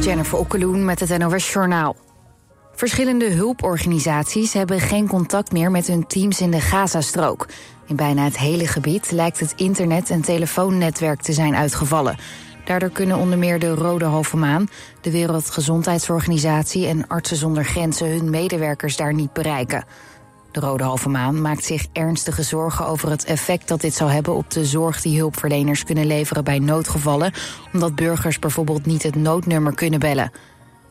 Jennifer Okkeloen met het NOS Journaal. Verschillende hulporganisaties hebben geen contact meer met hun teams in de Gazastrook. In bijna het hele gebied lijkt het internet- en telefoonnetwerk te zijn uitgevallen. Daardoor kunnen onder meer de Rode Halve Maan, de Wereldgezondheidsorganisatie en Artsen zonder Grenzen hun medewerkers daar niet bereiken. De Rode Halve Maan maakt zich ernstige zorgen over het effect dat dit zal hebben op de zorg die hulpverleners kunnen leveren bij noodgevallen, omdat burgers bijvoorbeeld niet het noodnummer kunnen bellen.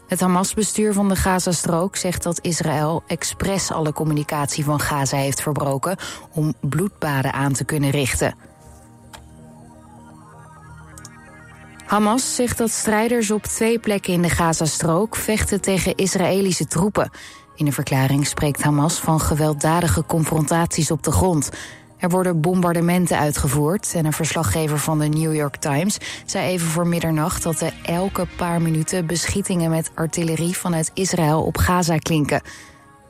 Het Hamas-bestuur van de Gazastrook zegt dat Israël expres alle communicatie van Gaza heeft verbroken om bloedbaden aan te kunnen richten. Hamas zegt dat strijders op twee plekken in de Gazastrook vechten tegen Israëlische troepen. In een verklaring spreekt Hamas van gewelddadige confrontaties op de grond. Er worden bombardementen uitgevoerd en een verslaggever van de New York Times zei even voor middernacht dat er elke paar minuten beschietingen met artillerie vanuit Israël op Gaza klinken.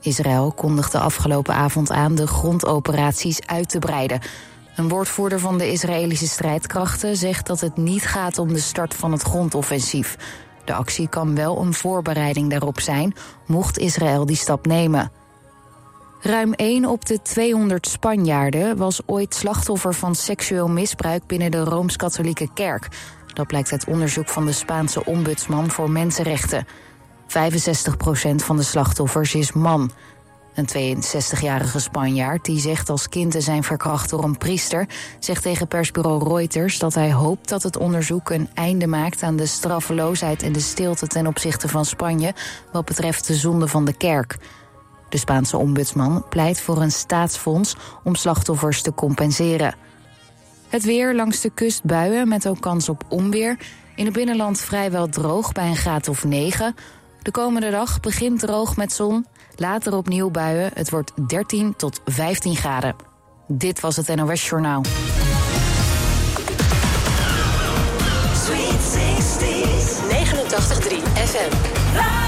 Israël kondigde afgelopen avond aan de grondoperaties uit te breiden. Een woordvoerder van de Israëlische strijdkrachten zegt dat het niet gaat om de start van het grondoffensief. De actie kan wel een voorbereiding daarop zijn, mocht Israël die stap nemen. Ruim 1 op de 200 Spanjaarden was ooit slachtoffer van seksueel misbruik binnen de Rooms-Katholieke Kerk. Dat blijkt uit onderzoek van de Spaanse ombudsman voor mensenrechten. 65% van de slachtoffers is man. Een 62-jarige Spanjaard die zegt als kind te zijn verkracht door een priester, zegt tegen persbureau Reuters dat hij hoopt dat het onderzoek een einde maakt aan de straffeloosheid en de stilte ten opzichte van Spanje wat betreft de zonde van de kerk. De Spaanse ombudsman pleit voor een staatsfonds om slachtoffers te compenseren. Het weer langs de kust buien met ook kans op onweer. In het binnenland vrijwel droog bij een graad of 9. De komende dag begint droog met zon. Later opnieuw buien. Het wordt 13 tot 15 graden. Dit was het NOS Journaal. Sweet 60s. 89.3 FM.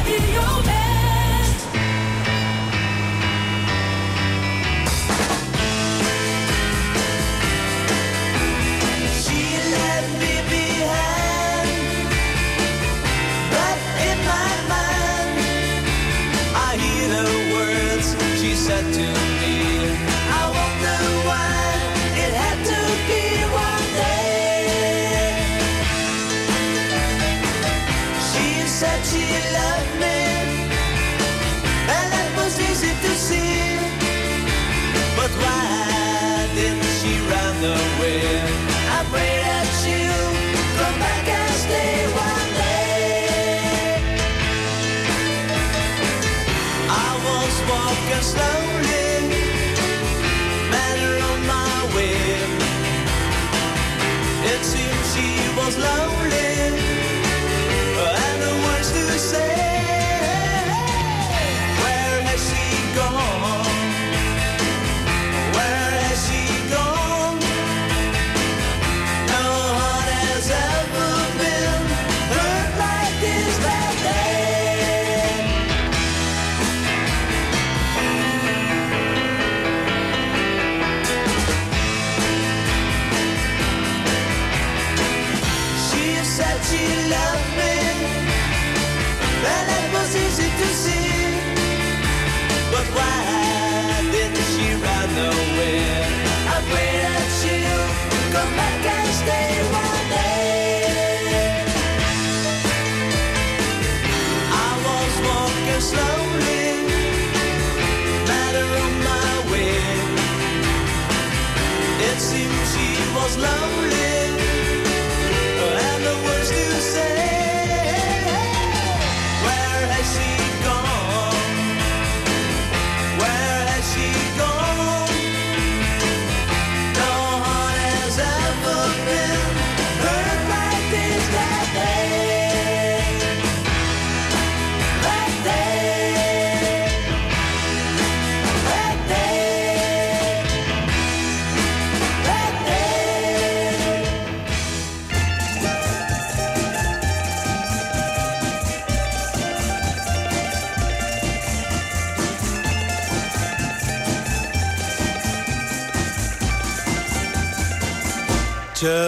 slowly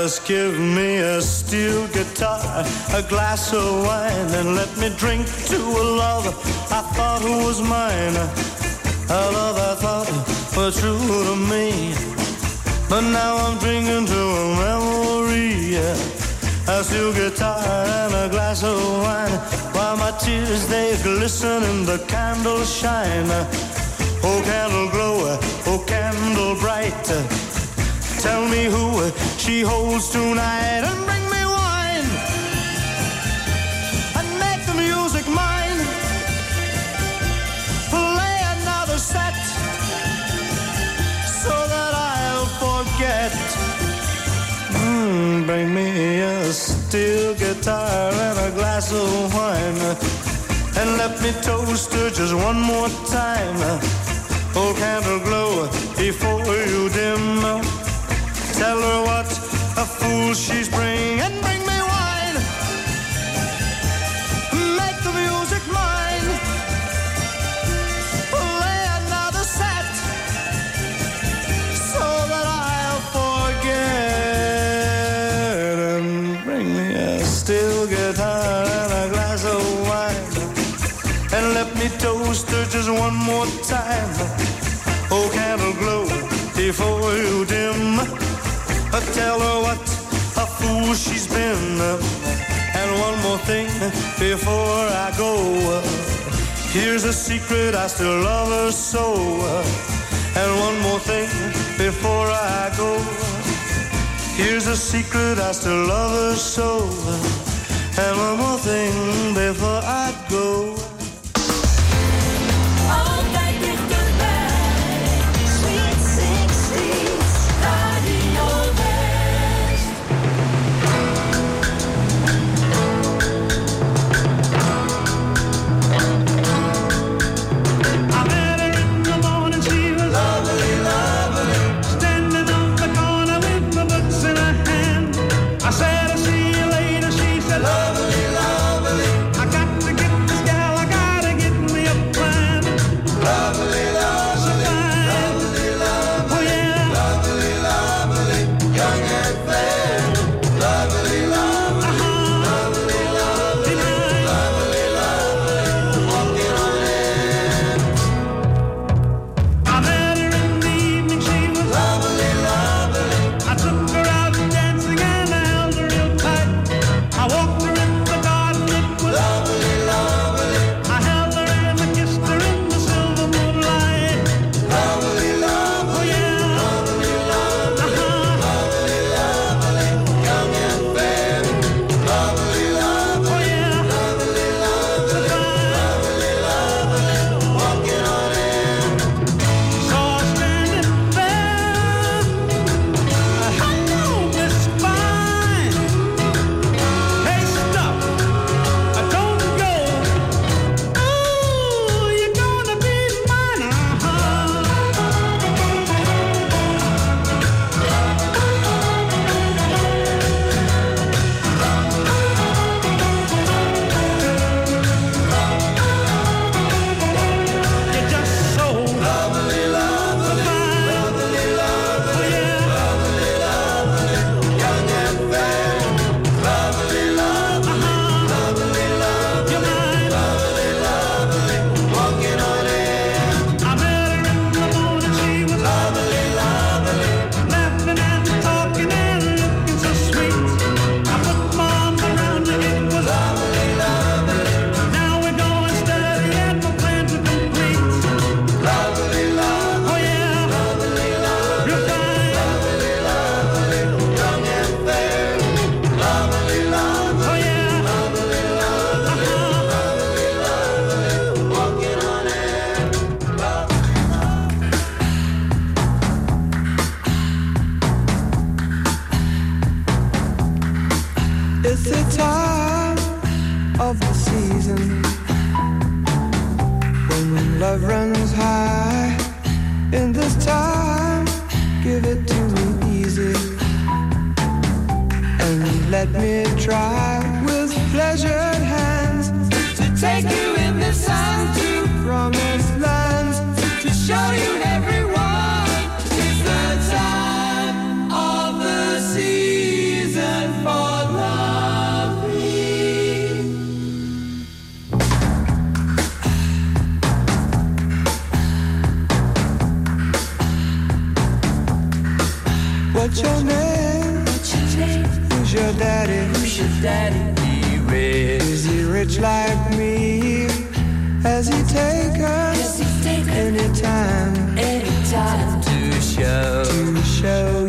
Just give me a steel guitar, a glass of wine, and let me drink to a love I thought was mine. A love I thought was true to me. But now I'm drinking to a memory. A steel guitar and a glass of wine. While my tears they glisten and the candles shine. Oh, candle glow, oh, candle bright. Tell me who she holds tonight and bring me wine and make the music mine. Play another set so that I'll forget. Mm, bring me a steel guitar and a glass of wine and let me toast her just one more time. Oh, candle glow before you dim. Tell her what a fool she's bring and bring me wine. Make the music mine. Play another set so that I'll forget and bring me a steel guitar and a glass of wine and let me toast her just one more time. She's been. And one more thing before I go. Here's a secret, I still love her so. And one more thing before I go. Here's a secret, I still love her so. And one more thing before I go. The time of the season when love runs high. In this time, give it to me easy and let me try with pleasured hands to take you in the sun daddy? He rich. Is he rich like me? Has he taken any time? Any time to show to show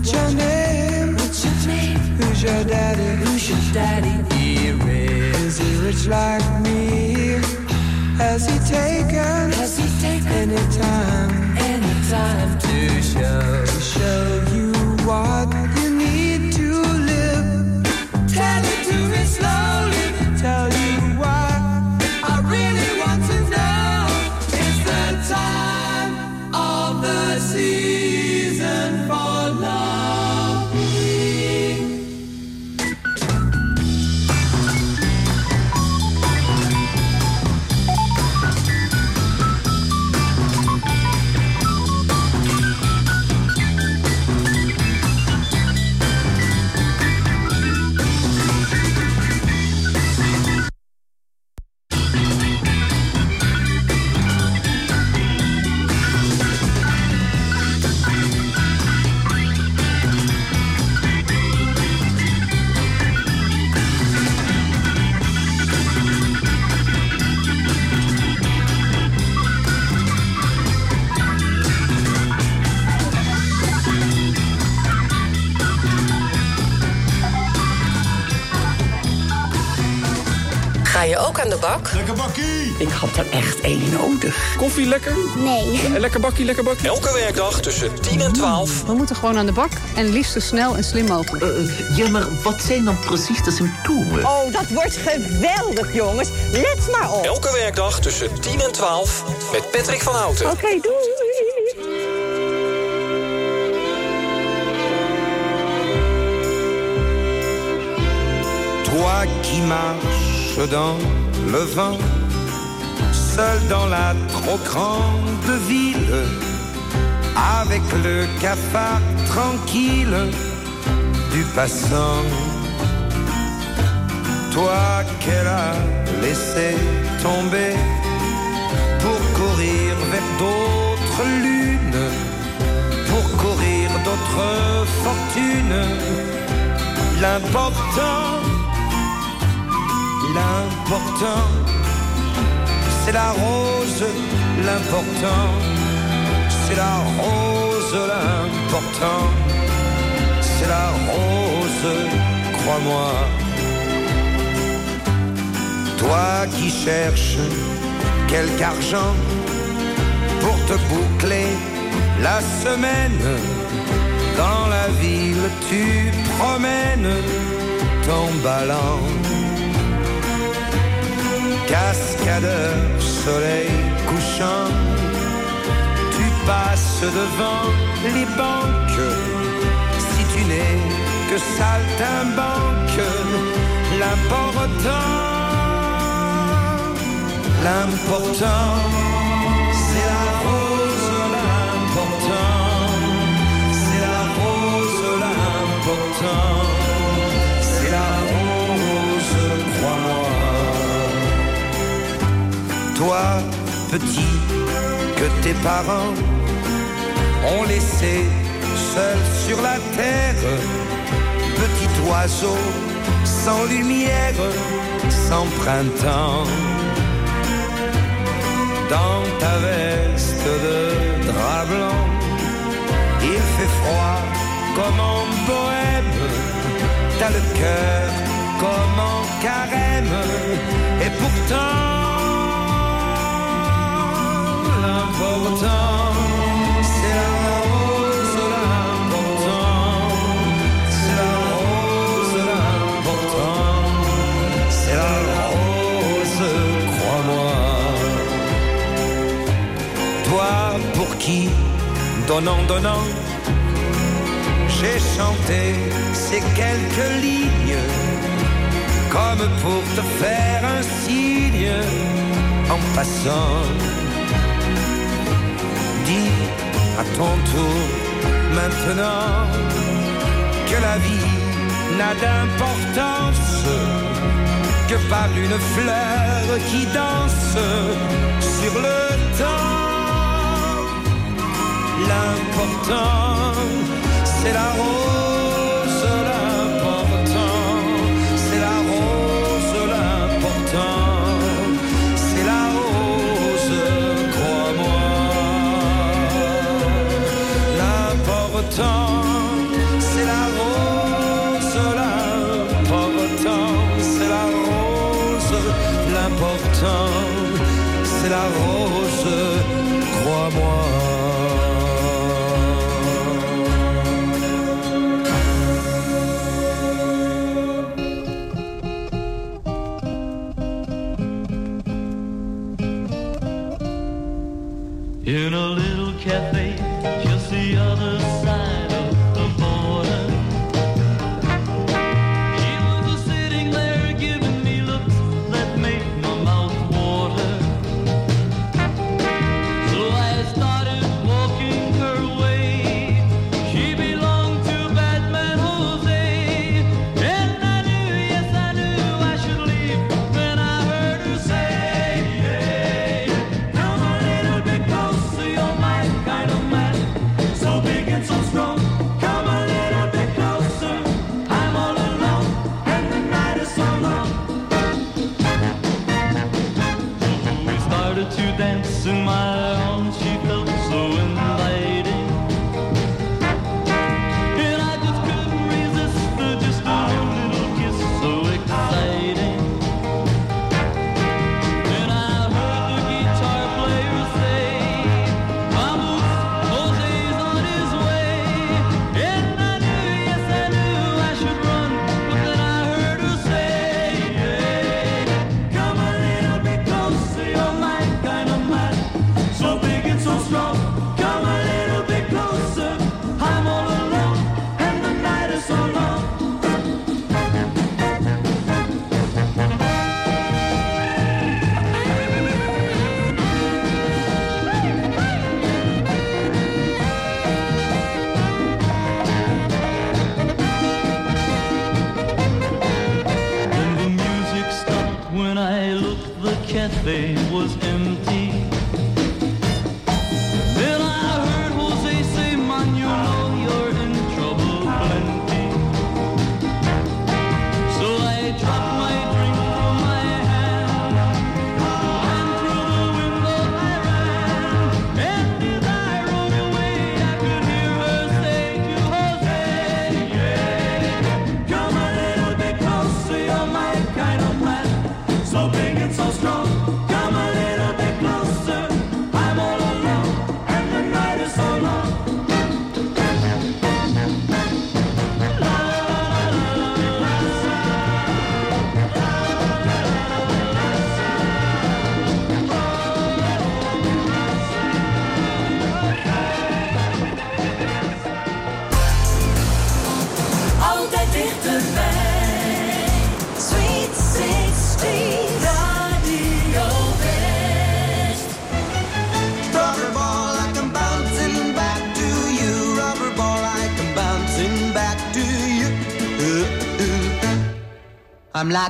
What's your name? What's your name? Who's your daddy? Who's your daddy? He rich. Is he rich like me? Has he taken? Has he taken any time? Any time to show to show Ik had er echt één nodig. Koffie lekker? Nee. Eh, Lekker bakkie, lekker bakkie. Elke werkdag tussen 10 en 12. We moeten gewoon aan de bak en liefst zo snel en slim mogelijk. ja, maar wat zijn dan precies de symptomen? Oh, dat wordt geweldig, jongens. Let maar op. Elke werkdag tussen 10 en 12 met Patrick van Houten. Oké, doei. Toi qui marches dans le vent, seul dans la trop grande ville, avec le cafard tranquille du passant. Toi qu'elle a laissé tomber pour courir vers d'autres lunes, pour courir d'autres fortunes. L'important, l'important, c'est la rose, l'important, c'est la rose, l'important, c'est la rose, crois-moi. Toi qui cherches quelque argent pour te boucler la semaine, dans la ville tu promènes ton ballon. Cascadeur, soleil couchant, tu passes devant les banques. Si tu n'es que saltimbanque, l'important, l'important, c'est la rose, l'important, c'est la rose, l'important, toi, petit, que tes parents ont laissé seul sur la terre. Petit oiseau, sans lumière, sans printemps. Dans ta veste de drap blanc, il fait froid comme en bohème. T'as le cœur comme en carême, et pourtant. C'est la rose, c'est la rose, c'est la rose, c'est la rose, crois-moi. Toi pour qui, donnant, donnant, j'ai chanté ces quelques lignes comme pour te faire un signe en passant. à ton tour maintenant que la vie n'a d'importance que par une fleur qui danse sur le temps. L'important, c'est la rose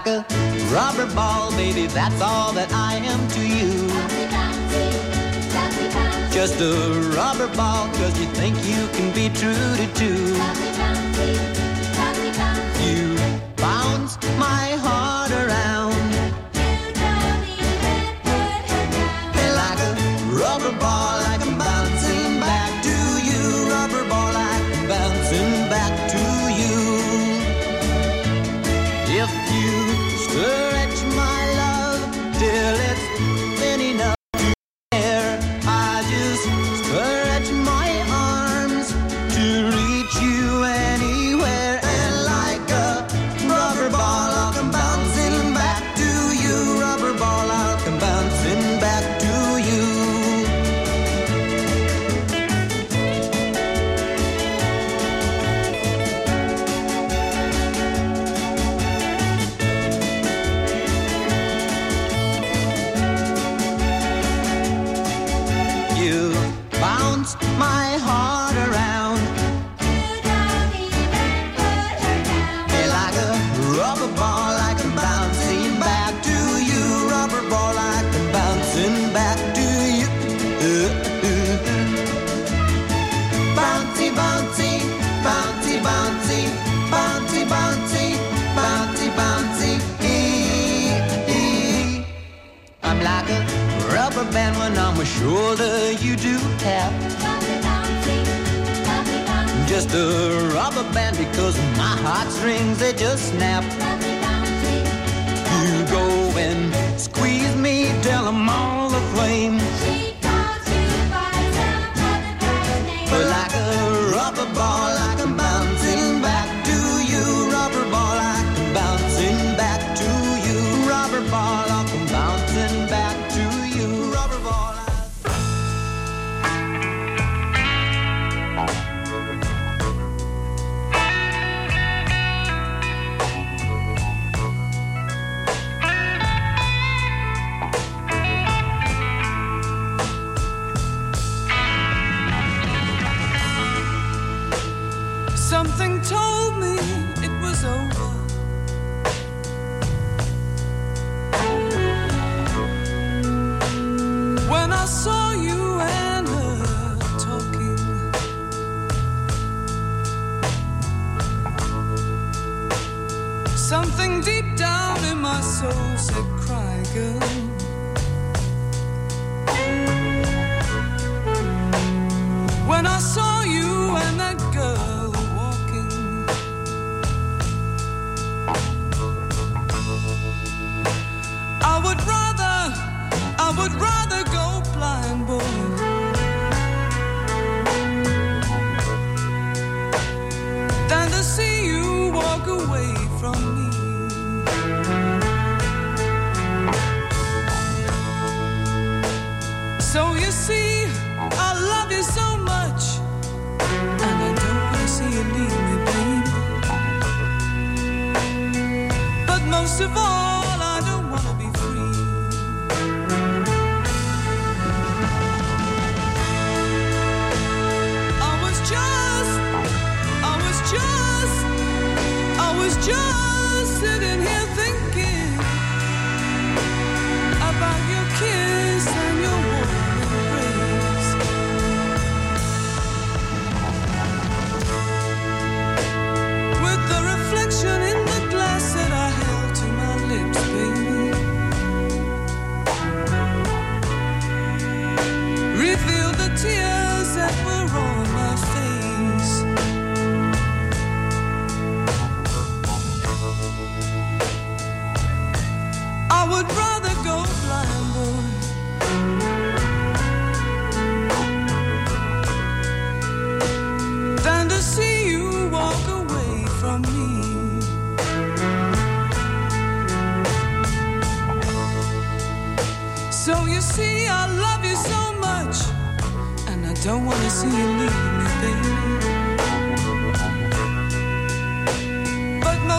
a rubber ball, baby. That's all that I am to you. Just a rubber ball, cause you think you can be true to two. strings, they just now.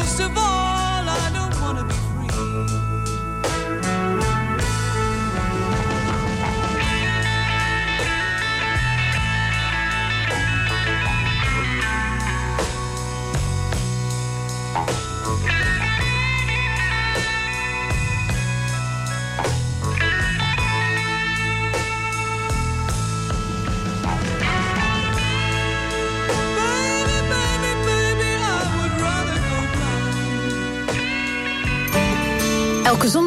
most of all.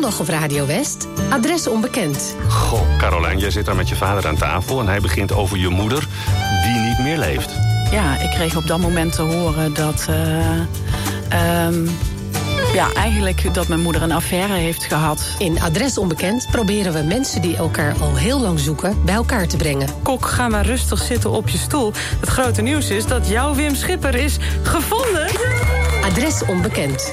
Zondag op Radio West, adres onbekend. Goh, Carolijn, jij zit daar met je vader aan tafel... en hij begint over je moeder, die niet meer leeft. Ja, ik kreeg op dat moment te horen dat... Uh, ja, eigenlijk dat mijn moeder een affaire heeft gehad. In Adres Onbekend proberen we mensen die elkaar al heel lang zoeken bij elkaar te brengen. Kok, ga maar rustig zitten op je stoel. Het grote nieuws is dat jouw Wim Schipper is gevonden. Adres Onbekend.